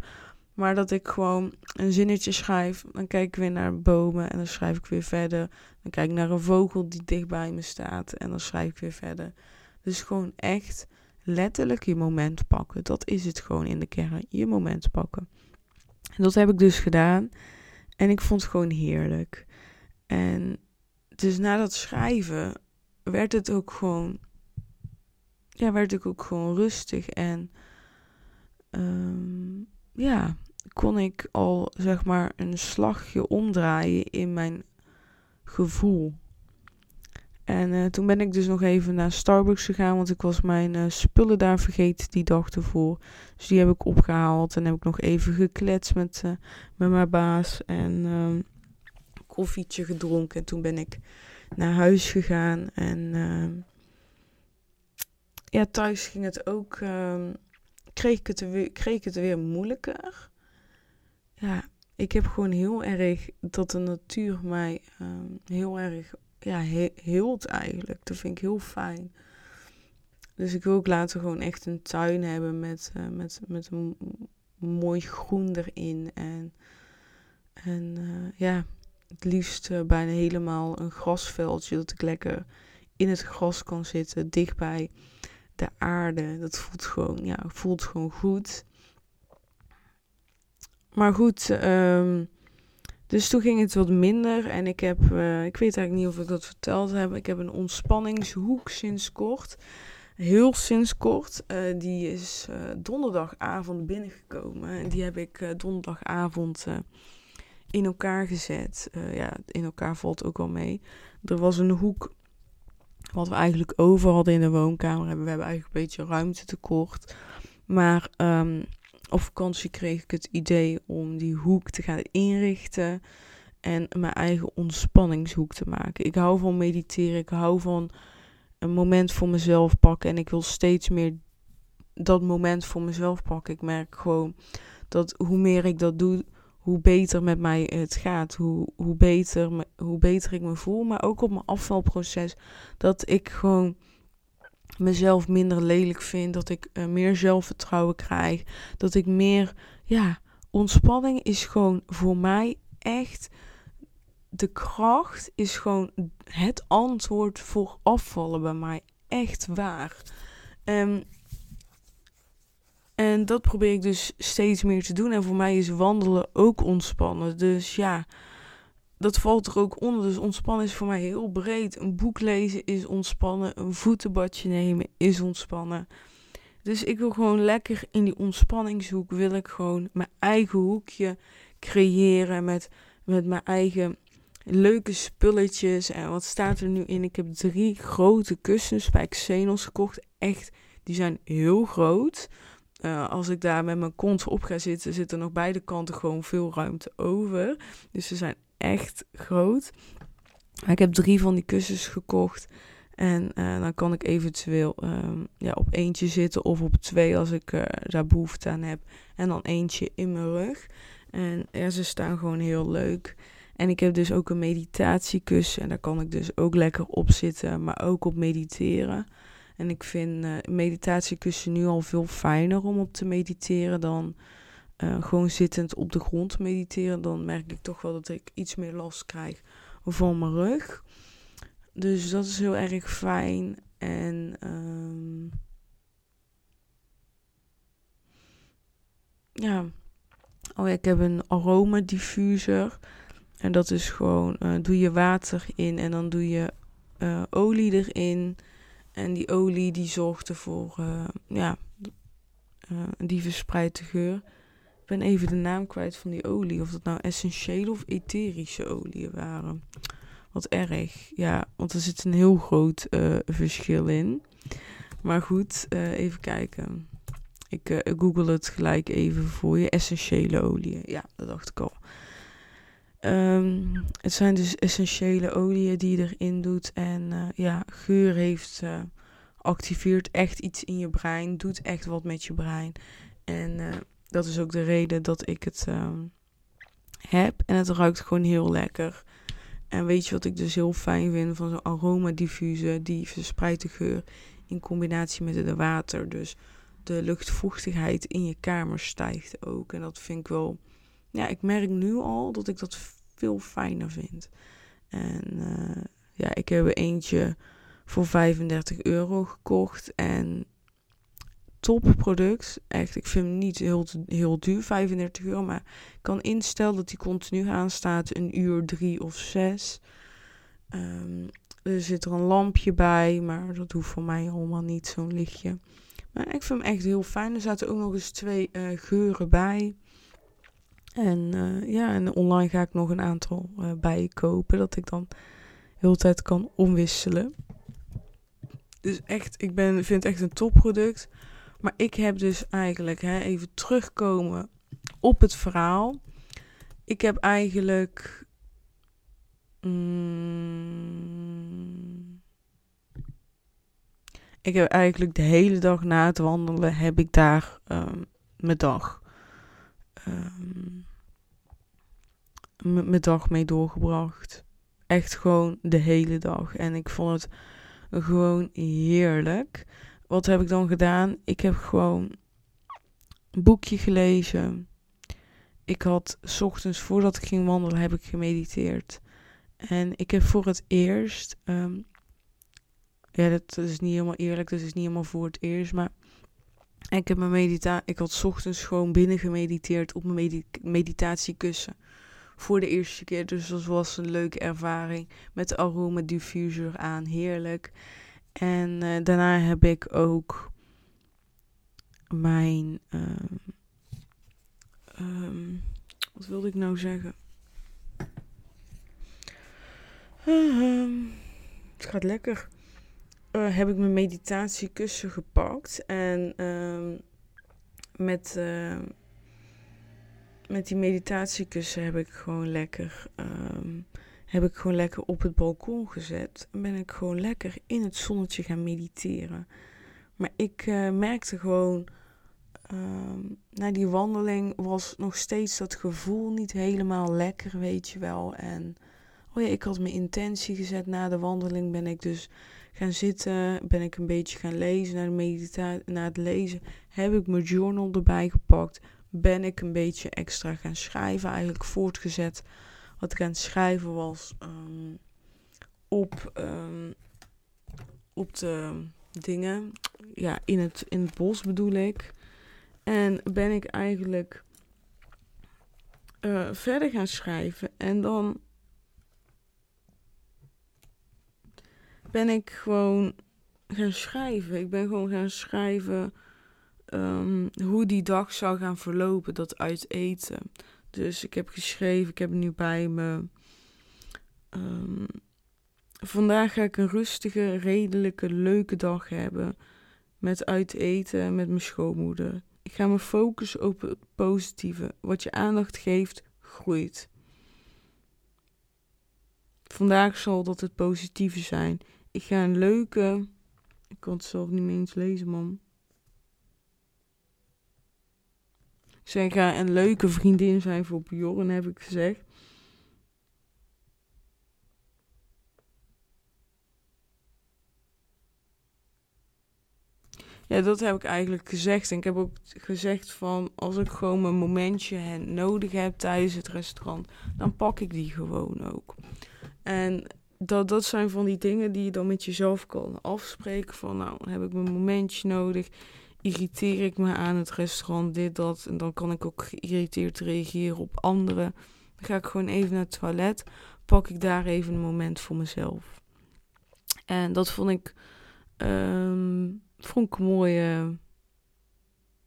Maar dat ik gewoon een zinnetje schrijf. Dan kijk ik weer naar bomen en dan schrijf ik weer verder. Dan kijk ik naar een vogel die dicht bij me staat en dan schrijf ik weer verder. Dus gewoon echt letterlijk je moment pakken. Dat is het gewoon in de kern. Je moment pakken. En dat heb ik dus gedaan. En ik vond het gewoon heerlijk. En dus na dat schrijven werd het ook gewoon. Ja, werd ik ook gewoon rustig. En um, ja, kon ik al zeg maar een slagje omdraaien in mijn gevoel. En uh, toen ben ik dus nog even naar Starbucks gegaan, want ik was mijn uh, spullen daar vergeten die dag ervoor. Dus die heb ik opgehaald en heb ik nog even gekletst met, uh, met mijn baas en ehm, koffietje gedronken. En toen ben ik naar huis gegaan en ehm, ja, thuis ging het ook, ehm, kreeg, ik het weer, kreeg ik het weer moeilijker. Ja, ik heb gewoon heel erg dat de natuur mij heel erg ja, he heelt eigenlijk. Dat vind ik heel fijn. Dus ik wil ook later gewoon echt een tuin hebben met, uh, met, met een mooi groen erin. En, en uh, ja, het liefst uh, bijna helemaal een grasveldje. Dat ik lekker in het gras kan zitten, dichtbij de aarde. Dat voelt gewoon, ja, voelt gewoon goed. Maar goed, um, dus toen ging het wat minder en ik heb, uh, ik weet eigenlijk niet of ik dat verteld heb, ik heb een ontspanningshoek sinds kort. Heel sinds kort. Uh, die is uh, donderdagavond binnengekomen. En die heb ik donderdagavond in elkaar gezet. ja, in elkaar valt ook wel mee. Er was een hoek wat we eigenlijk over hadden in de woonkamer. We hebben eigenlijk een beetje ruimte tekort. Maar um, op vakantie kreeg ik het idee om die hoek te gaan inrichten en mijn eigen ontspanningshoek te maken. Ik hou van mediteren, ik hou van een moment voor mezelf pakken en ik wil steeds meer dat moment voor mezelf pakken. Ik merk gewoon dat hoe meer ik dat doe, hoe beter met mij het gaat, hoe, hoe, beter, hoe beter ik me voel, maar ook op mijn afvalproces. Dat ik gewoon mezelf minder lelijk vind, dat ik uh, meer zelfvertrouwen krijg, dat ik meer, ja, ontspanning is gewoon voor mij echt de kracht is gewoon het antwoord voor afvallen bij mij. Echt waar. Um, en dat probeer ik dus steeds meer te doen. En voor mij is wandelen ook ontspannen. Dus ja, dat valt er ook onder. Dus ontspannen is voor mij heel breed. Een boek lezen is ontspannen. Een voetenbadje nemen is ontspannen. Dus ik wil gewoon lekker in die ontspanningshoek. Wil ik gewoon mijn eigen hoekje creëren. Met, met mijn eigen leuke spulletjes. En wat staat er nu in? Ik heb drie grote kussens bij Xenos gekocht. Echt, die zijn heel groot. Uh, als ik daar met mijn kont op ga zitten, zit er nog beide kanten gewoon veel ruimte over. Dus ze zijn echt groot. Ik heb drie van die kussens gekocht. En uh, dan kan ik eventueel um, ja, op eentje zitten of op twee als ik uh, daar behoefte aan heb. En dan eentje in mijn rug. En ze staan gewoon heel leuk. En ik heb dus ook een meditatiekussen. En daar kan ik dus ook lekker op zitten, maar ook op mediteren. En ik vind uh, meditatiekussen nu al veel fijner om op te mediteren dan uh, gewoon zittend op de grond mediteren. Dan merk ik toch wel dat ik iets meer last krijg van mijn rug. Dus dat is heel erg fijn. En um, ja. Oh ik heb een aromadiffuser. En dat is gewoon, uh, doe je water in en dan doe je uh, olie erin. En die olie die zorgt ervoor, ja, die verspreidt de geur. Ben even de naam kwijt van die olie. Of dat nou essentiële of etherische oliën waren. Wat erg. Ja, want er zit een heel groot uh, verschil in. Maar goed, uh, even kijken. Ik uh, google het gelijk even voor je. Essentiële oliën. Ja, dat dacht ik al. Um, het zijn dus essentiële oliën die je erin doet. En ja, geur heeft, activeert echt iets in je brein. Doet echt wat met je brein. En dat is ook de reden dat ik het um, heb. En het ruikt gewoon heel lekker. En weet je wat ik dus heel fijn vind van zo'n aromadiffuser? Die verspreidt de geur in combinatie met het water. Dus de luchtvochtigheid in je kamer stijgt ook. En dat vind ik wel... Ja, ik merk nu al dat ik dat veel fijner vind. En uh, ja, ik heb er eentje voor 35 euro gekocht. En topproduct. Echt, ik vind hem niet heel, heel duur, 35 euro. Maar ik kan instellen dat hij continu aanstaat, een uur, drie of zes. Um, er zit er een lampje bij, maar dat hoeft voor mij allemaal niet, zo'n lichtje. Maar ik vind hem echt heel fijn. Er zaten ook nog eens twee uh, geuren bij. En uh, ja, en online ga ik nog een aantal uh, bij kopen, dat ik dan heel tijd kan omwisselen. Dus echt, ik ben, vind het echt een topproduct. Maar ik heb dus eigenlijk, hè, even terugkomen op het verhaal. Ik heb eigenlijk. Mm, ik heb eigenlijk de hele dag na het wandelen heb ik daar um, mijn dag. Um, mijn dag mee doorgebracht. Echt gewoon de hele dag. En ik vond het gewoon heerlijk wat heb ik dan gedaan? Ik heb gewoon een boekje gelezen. Ik had ochtends voordat ik ging wandelen, heb ik gemediteerd. En ik heb voor het eerst. Um, ja, dat, is niet helemaal eerlijk. Dat is niet helemaal voor het eerst. Maar ik heb mijn medita ik had ochtends gewoon binnen gemediteerd op mijn medi meditatiekussen. Voor de eerste keer. Dus dat was een leuke ervaring. Met de aroma diffuser aan. Heerlijk. En uh, daarna heb ik ook mijn. Um, um, wat wilde ik nou zeggen? Um, het gaat lekker. Uh, heb ik mijn meditatiekussen gepakt. En met, met die meditatiekussen heb ik gewoon lekker heb ik gewoon lekker op het balkon gezet. En ben ik gewoon lekker in het zonnetje gaan mediteren. Maar ik uh, merkte gewoon, uh, na die wandeling was nog steeds dat gevoel niet helemaal lekker, weet je wel. En oh ja, ik had mijn intentie gezet na de wandeling. Ben ik dus gaan zitten, ben ik een beetje gaan lezen. Na, de medita na het lezen heb ik mijn journal erbij gepakt. Ben ik een beetje extra gaan schrijven, eigenlijk voortgezet wat ik aan het schrijven was um, op, um, op de dingen. Ja, in het, in het bos bedoel ik. En ben ik eigenlijk uh, verder gaan schrijven. En dan ben ik gewoon gaan schrijven. Ik ben gewoon gaan schrijven um, hoe die dag zou gaan verlopen, dat uit eten. Dus ik heb geschreven, ik heb het nu bij me. Um, vandaag ga ik een rustige, redelijke, leuke dag hebben. Met uit eten met mijn schoonmoeder. Ik ga me focussen op het positieve. Wat je aandacht geeft, groeit. Vandaag zal dat het positieve zijn. ik ga een leuke. Ik kan het zelf niet meer eens lezen, man. Ik ga een leuke vriendin zijn voor Bjorn, heb ik gezegd. Ja, dat heb ik eigenlijk gezegd. En ik heb ook gezegd van als ik gewoon mijn momentje nodig heb tijdens het restaurant, dan pak ik die gewoon ook. En dat, dat zijn van die dingen die je dan met jezelf kan afspreken. Van nou, heb ik mijn momentje nodig. Irriteer ik me aan het restaurant, dit, dat. En dan kan ik ook geïrriteerd reageren op anderen. Dan ga ik gewoon even naar het toilet. Pak ik daar even een moment voor mezelf. En dat vond ik, um, vond ik een mooie,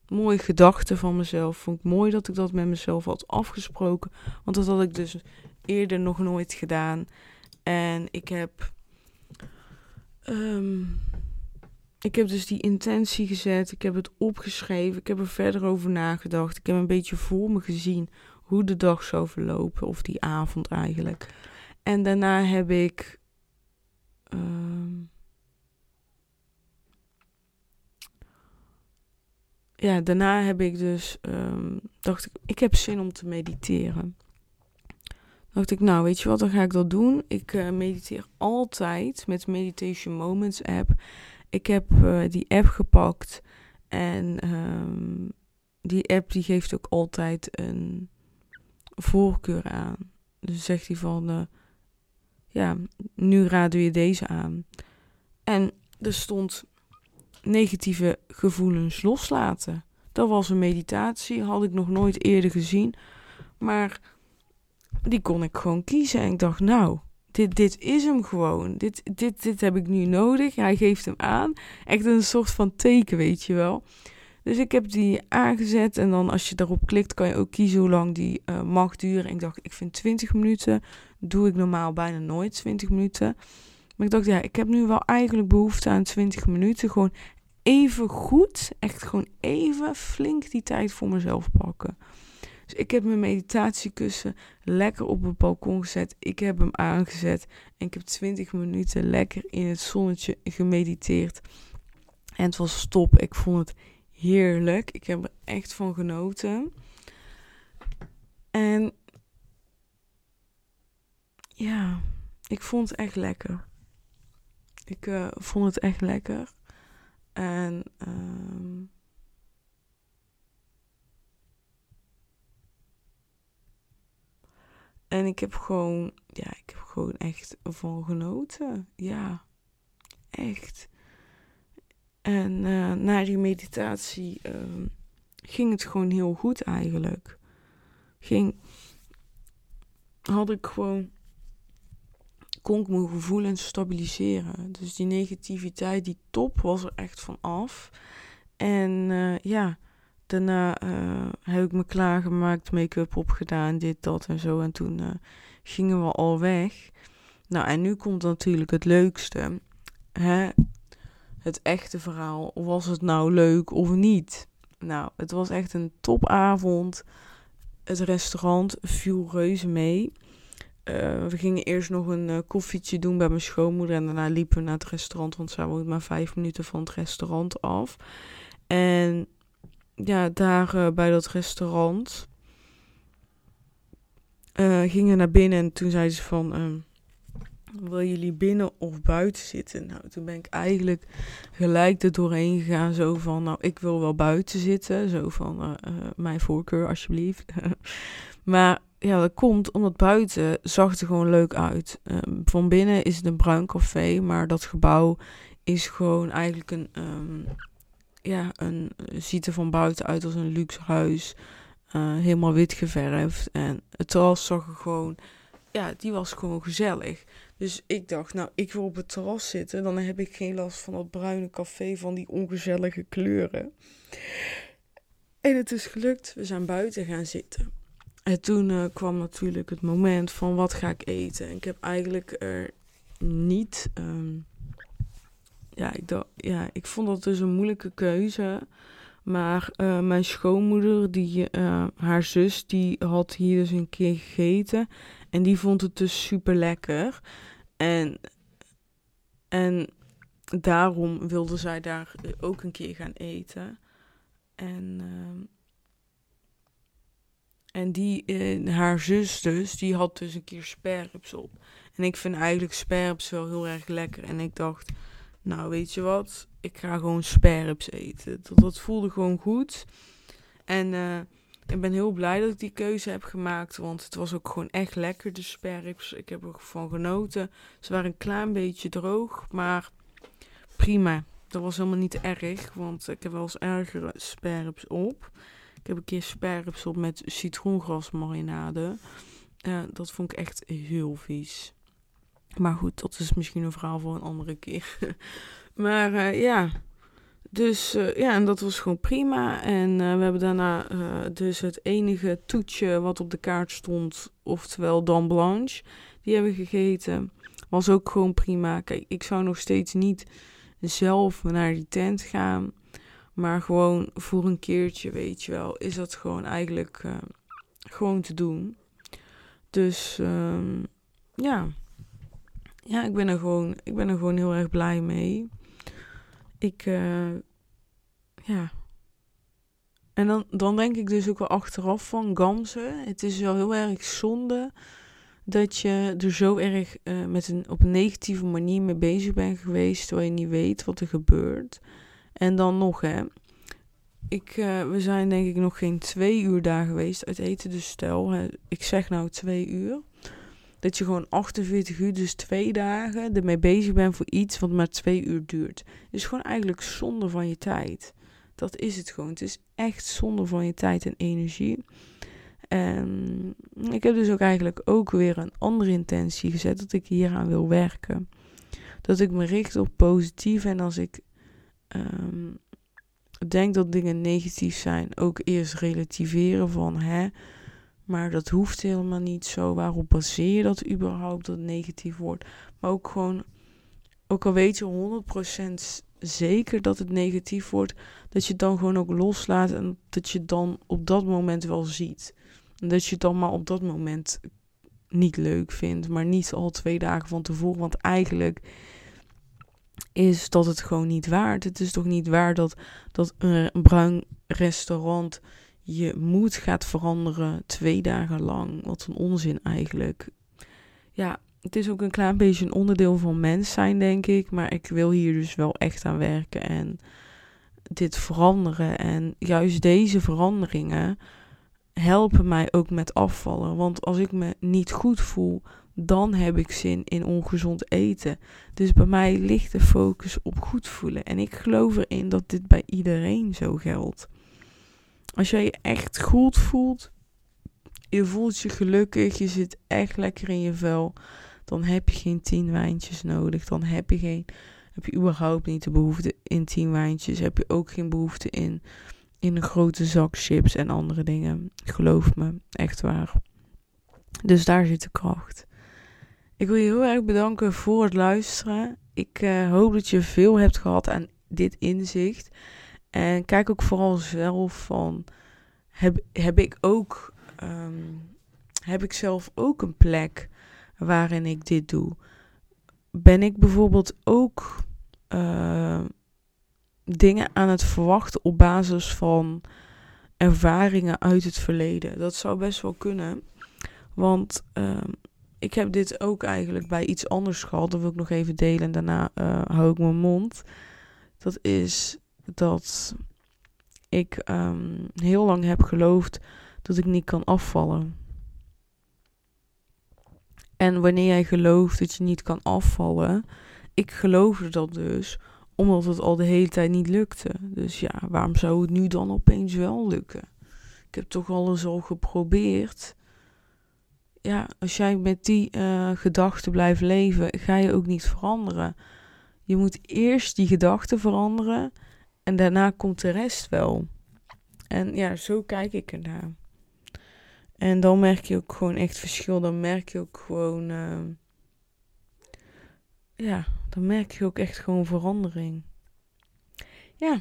mooie gedachte van mezelf. Vond ik mooi dat ik dat met mezelf had afgesproken. Want dat had ik dus eerder nog nooit gedaan. En ik heb. Ehm, ik heb dus die intentie gezet. Ik heb het opgeschreven. Ik heb er verder over nagedacht. Ik heb een beetje voor me gezien hoe de dag zou verlopen. Of die avond eigenlijk. En daarna heb ik. Ehm, ja, daarna heb ik dus. Um, dacht ik, ik heb zin om te mediteren dacht ik, nou weet je wat, dan ga ik dat doen. Ik uh, mediteer altijd met Meditation Moments app. Ik heb uh, die app gepakt en um, die app die geeft ook altijd een voorkeur aan. Dus zegt hij van, uh, ja, nu raden je deze aan. En er stond negatieve gevoelens loslaten. Dat was een meditatie, had ik nog nooit eerder gezien. Maar die kon ik gewoon kiezen. En ik dacht, nou, dit, dit is hem gewoon. Dit, dit, dit heb ik nu nodig. Hij geeft hem aan. Echt een soort van teken, weet je wel. Dus ik heb die aangezet. En dan als je daarop klikt, kan je ook kiezen hoe lang die uh, mag duren. En ik dacht, ik vind 20 minuten. Doe ik normaal bijna nooit 20 minuten. Maar ik dacht, ja, ik heb nu wel eigenlijk behoefte aan 20 minuten. Gewoon even goed, echt gewoon even flink die tijd voor mezelf pakken. Dus ik heb mijn meditatiekussen lekker op het balkon gezet. Ik heb hem aangezet. En ik heb 20 minuten lekker in het zonnetje gemediteerd. En het was stop. Ik vond het heerlijk. Ik heb er echt van genoten. En ja, ik vond het echt lekker. Ik uh, vond het echt lekker. En uh, En ik heb gewoon, ja, ik heb gewoon echt van genoten. Ja, echt. En uh, na die meditatie uh, ging het gewoon heel goed eigenlijk. Ging, had ik gewoon, kon ik mijn gevoelens stabiliseren. Dus die negativiteit, die top was er echt van af. En uh, ja, Daarna uh, heb ik me klaargemaakt, make-up opgedaan, dit, dat en zo. En toen uh, gingen we al weg. Nou, en nu komt natuurlijk het leukste. Hè? Het echte verhaal. Was het nou leuk of niet? Nou, het was echt een topavond. Het restaurant viel reuze mee. Uh, we gingen eerst nog een koffietje doen bij mijn schoonmoeder. En daarna liepen we naar het restaurant, want zij woont maar vijf minuten van het restaurant af. En ja, daar uh, bij dat restaurant uh, gingen naar binnen en toen zeiden ze van, uh, wil jullie binnen of buiten zitten? Nou, toen ben ik eigenlijk gelijk er doorheen gegaan, zo van, nou, ik wil wel buiten zitten, zo van, mijn voorkeur alsjeblieft. [laughs] maar ja, dat komt omdat buiten zag er gewoon leuk uit. Ehm, van binnen is het een bruin café, maar dat gebouw is gewoon eigenlijk een... Um, ja, een, ziet er van buiten uit als een luxe huis. Uh, helemaal wit geverfd. En het terras zag er gewoon, ja, die was gewoon gezellig. Dus ik dacht, nou, ik wil op het terras zitten. Dan heb ik geen last van dat bruine café van die ongezellige kleuren. En het is gelukt. We zijn buiten gaan zitten. En toen uh, kwam natuurlijk het moment van wat ga ik eten. En ik heb eigenlijk er niet um, ja, ik, dacht, ja, ik vond dat dus een moeilijke keuze. Maar uh, mijn schoonmoeder, die, uh, haar zus, die had hier dus een keer gegeten. En die vond het dus super lekker. En, En daarom wilde zij daar ook een keer gaan eten. En, uh, en die, uh, haar zus dus, die had dus een keer sperps op. En ik vind eigenlijk sperps wel heel erg lekker. En ik dacht, nou weet je wat, ik ga gewoon sperps eten. Dat, voelde gewoon goed. En uh, ik ben heel blij dat ik die keuze heb gemaakt. Want het was ook gewoon echt lekker, de sperps. Ik heb ervan genoten. Ze waren een klein beetje droog, maar prima. Dat was helemaal niet erg, want ik heb wel eens ergere sperps op. Ik heb een keer sperps op met citroengrasmarinade. Uh, dat vond ik echt heel vies. Maar goed, dat is misschien een verhaal voor een andere keer. [laughs] maar uh, ja, dus uh, ja, en dat was gewoon prima. En uh, we hebben daarna dus het enige toetje wat op de kaart stond, oftewel Dan Blanche, die hebben we gegeten. Was ook gewoon prima. Kijk, ik zou nog steeds niet zelf naar die tent gaan. Maar gewoon voor een keertje, weet je wel, is dat gewoon eigenlijk gewoon te doen. Dus um, ja ja, ik ben er gewoon, ik ben er gewoon heel erg blij mee. Ik, uh, ja. En dan, dan denk ik dus ook wel achteraf van Gamze. Het is wel heel erg zonde dat je er zo erg uh, met een, op een negatieve manier mee bezig bent geweest. Terwijl je niet weet wat er gebeurt. En dan nog, hè. Ik, uh, we zijn denk ik nog geen twee uur daar geweest uit eten. Dus stel, hè, ik zeg nou twee uur dat je gewoon 48 uur, dus twee dagen, ermee bezig bent voor iets wat maar twee uur duurt. is gewoon eigenlijk zonde van je tijd. Dat is het gewoon. Het is echt zonde van je tijd en energie. En ik heb dus ook eigenlijk ook weer een andere intentie gezet dat ik hieraan wil werken. Dat ik me richt op positief en als ik um, denk dat dingen negatief zijn, ook eerst relativeren van hè maar dat hoeft helemaal niet zo. Waarop baseer je dat überhaupt dat negatief wordt? Maar ook gewoon, ook al weet je 100% zeker dat het negatief wordt, dat je het dan gewoon ook loslaat en dat je het dan op dat moment wel ziet. Dat je het dan maar op dat moment niet leuk vindt, maar niet al twee dagen van tevoren. Want eigenlijk is dat het gewoon niet waard. Het is toch niet waar dat, dat een bruin restaurant je moed gaat veranderen twee dagen lang. Wat een onzin eigenlijk. Ja, het is ook een klein beetje een onderdeel van mens zijn, denk ik. Maar ik wil hier dus wel echt aan werken en dit veranderen. En juist deze veranderingen helpen mij ook met afvallen. Want als ik me niet goed voel, dan heb ik zin in ongezond eten. Dus bij mij ligt de focus op goed voelen. En ik geloof erin dat dit bij iedereen zo geldt. Als jij je echt goed voelt, je voelt je gelukkig, je zit echt lekker in je vel, dan heb je geen tien wijntjes nodig. Dan heb je, geen, heb je überhaupt niet de behoefte in tien wijntjes. Heb je ook geen behoefte in, in een grote zak chips en andere dingen. Geloof me, echt waar. Dus daar zit de kracht. Ik wil je heel erg bedanken voor het luisteren. Ik uh, hoop dat je veel hebt gehad aan dit inzicht. En kijk ook vooral zelf van, heb, heb ik ook, um, heb ik zelf ook een plek waarin ik dit doe? Ben ik bijvoorbeeld ook uh, dingen aan het verwachten op basis van ervaringen uit het verleden? Dat zou best wel kunnen. Want uh, ik heb dit ook eigenlijk bij iets anders gehad. Dat wil ik nog even delen en daarna uh, hou ik mijn mond. Dat is dat ik um, heel lang heb geloofd dat ik niet kan afvallen. En wanneer jij gelooft dat je niet kan afvallen, ik geloofde dat dus omdat het al de hele tijd niet lukte. Dus ja, waarom zou het nu dan opeens wel lukken? Ik heb toch alles al geprobeerd. Ja, als jij met die uh, gedachten blijft leven, ga je ook niet veranderen. Je moet eerst die gedachten veranderen en daarna komt de rest wel. En ja, zo kijk ik ernaar. En dan merk je ook gewoon echt verschil. Dan merk je ook gewoon. Uh, ja, dan merk je ook echt gewoon verandering. Ja,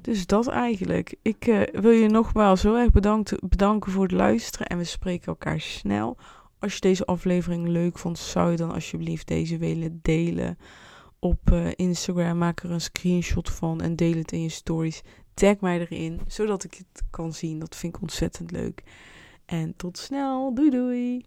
dus dat eigenlijk. Ik uh, wil je nogmaals heel erg bedankt, bedanken voor het luisteren. En we spreken elkaar snel. Als je deze aflevering leuk vond, zou je dan alsjeblieft deze willen delen op uh, Instagram. Maak er een screenshot van en deel het in je stories. Tag mij erin, zodat ik het kan zien. Dat vind ik ontzettend leuk. En tot snel. Doei doei.